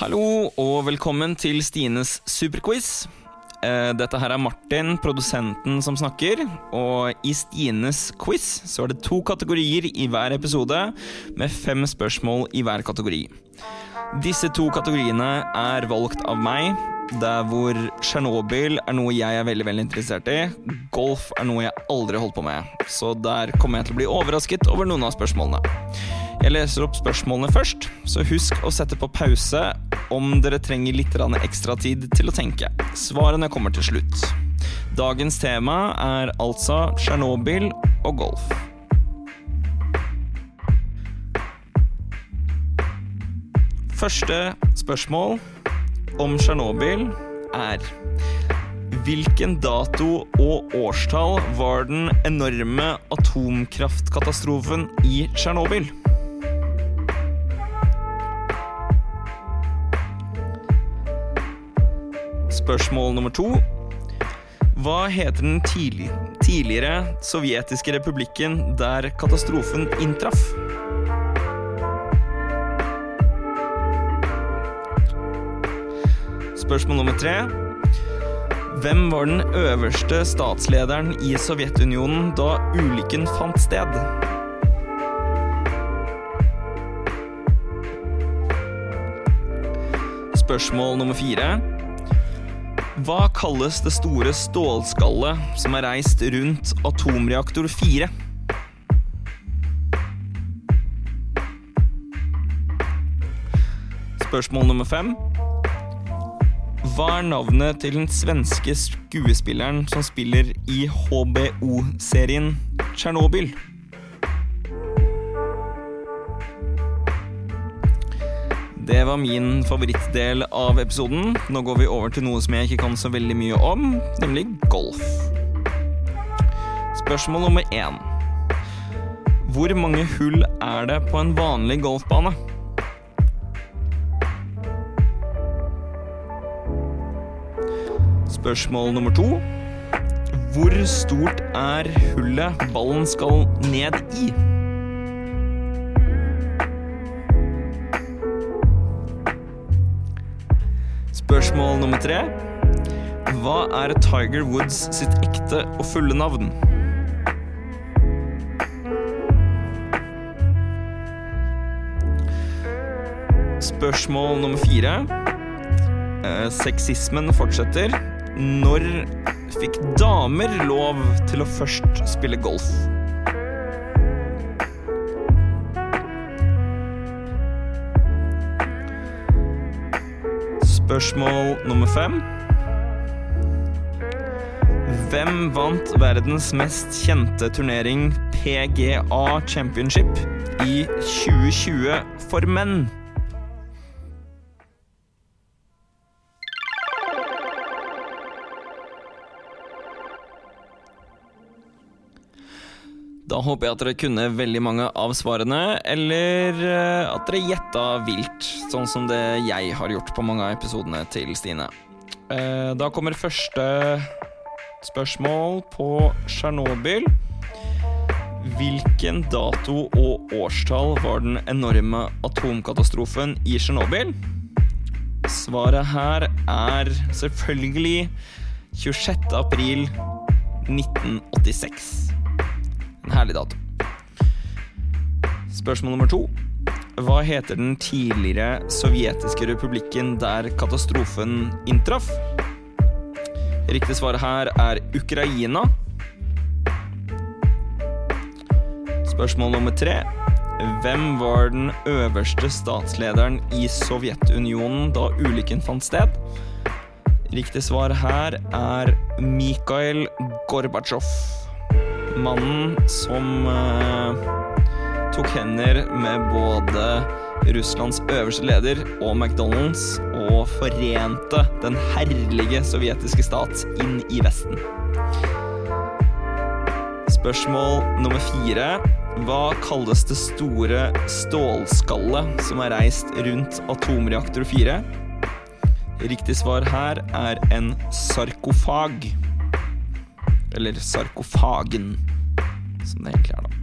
Hallo og velkommen til Stines superquiz. Eh, Dette her er Martin, produsenten, som snakker. Og i Stines quiz så er det to kategorier i hver episode, med fem spørsmål i hver kategori. Disse to kategoriene er valgt av meg, der hvor Tsjernobyl er noe jeg er veldig veldig interessert i. Golf er noe jeg aldri holdt på med, så der kommer jeg til å bli overrasket over noen av spørsmålene. Jeg leser opp spørsmålene først, så husk å sette på pause om dere trenger litt ekstra tid til å tenke. Svarene kommer til slutt. Dagens tema er altså Tsjernobyl og golf. Første spørsmål om Tsjernobyl er Hvilken dato og årstall var den enorme atomkraftkatastrofen i Tsjernobyl? Spørsmål nummer to. Hva heter den tidlig, tidligere sovjetiske republikken der katastrofen inntraff? Spørsmål nummer tre. Hvem var den øverste statslederen i Sovjetunionen da ulykken fant sted? Spørsmål nummer fire. Hva kalles det store stålskallet som er reist rundt atomreaktor 4? Spørsmål nummer fem. Hva er navnet til den svenske skuespilleren som spiller i HBO-serien Tsjernobyl? Det var min favorittdel av episoden. Nå går vi over til noe som jeg ikke kan så veldig mye om, nemlig golf. Spørsmål nummer én. Hvor mange hull er det på en vanlig golfbane? Spørsmål nummer to. Hvor stort er hullet ballen skal ned i? Spørsmål nummer tre. Hva er Tiger Woods sitt ekte og fulle navn? Spørsmål nummer fire. Eh, Sexismen fortsetter. Når fikk damer lov til å først spille golf? Spørsmål nummer fem. Hvem vant verdens mest kjente turnering PGA Championship i 2020 for menn? Da håper jeg at dere kunne veldig mange av svarene, eller eh, at dere gjetta vilt, sånn som det jeg har gjort på mange av episodene til Stine. Eh, Da kommer første spørsmål på Tsjernobyl. Hvilken dato og årstall var den enorme atomkatastrofen i Tsjernobyl? Svaret her er selvfølgelig 26. april 1986. Herlig dato. Spørsmål nummer to. Hva heter den tidligere sovjetiske republikken der katastrofen inntraff? Riktig svar her er Ukraina. Spørsmål nummer tre. Hvem var den øverste statslederen i Sovjetunionen da ulykken fant sted? Riktig svar her er Mikhail Gorbatsjov. Mannen som eh, tok hender med både Russlands øverste leder og McDonald's og forente den herlige sovjetiske stat inn i Vesten. Spørsmål nummer fire. Hva kalles det store stålskallet som er reist rundt atomreaktor 4? Riktig svar her er en sarkofag. Eller sarkofagen, som det egentlig er, da.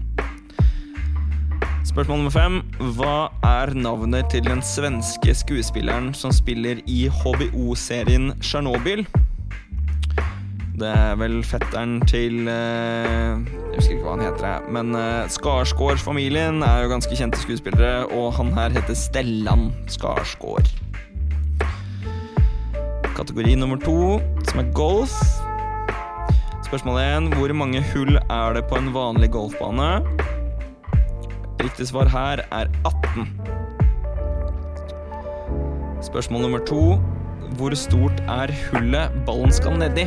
Spørsmål nummer fem. Hva er navnet til den svenske skuespilleren som spiller i HBO-serien Tsjernobyl? Det er vel fetteren til eh, Jeg husker ikke hva han heter, jeg. Men uh, Skarsgård-familien er jo ganske kjente skuespillere, og han her heter Stellan Skarsgård. Kategori nummer to, som er golf. Spørsmål 1.: Hvor mange hull er det på en vanlig golfbane? Riktig svar her er 18. Spørsmål nummer to. Hvor stort er hullet ballen skal nedi?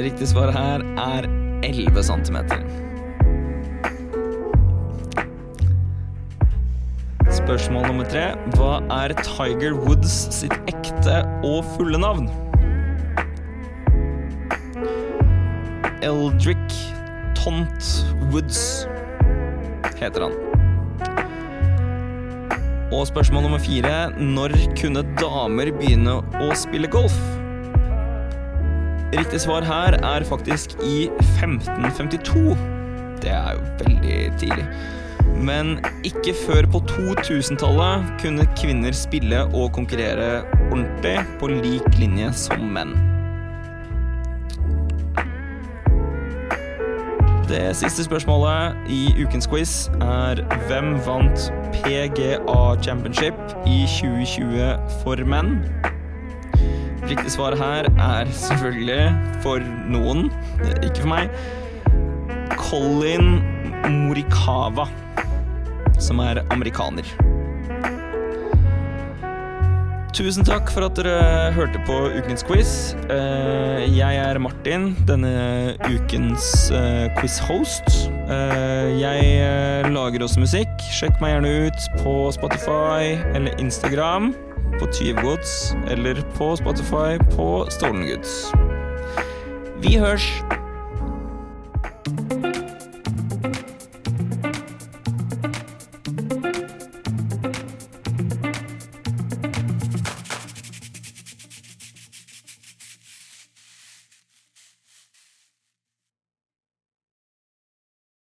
Riktig svar her er 11 cm. Spørsmål nummer tre. Hva er Tiger Woods sitt ekte og fulle navn? Eldrick Tont Woods heter han. Og spørsmål nummer fire. Når kunne damer begynne å spille golf? Riktig svar her er faktisk i 1552. Det er jo veldig tidlig. Men ikke før på 2000-tallet kunne kvinner spille og konkurrere ordentlig på lik linje som menn. Det siste spørsmålet i ukens quiz er hvem vant PGA Championship i 2020 for menn? Riktig svar her er selvfølgelig, for noen, ikke for meg, Colin Morikawa, som er amerikaner. Tusen takk for at dere hørte på ukens quiz. Eh, jeg er Martin, denne ukens Quizhost quiz-host. Eh, jeg lager også musikk. Sjekk meg gjerne ut på Spotify eller Instagram på Tyvgods eller på Spotify på Stolen Goods. Vi hørs!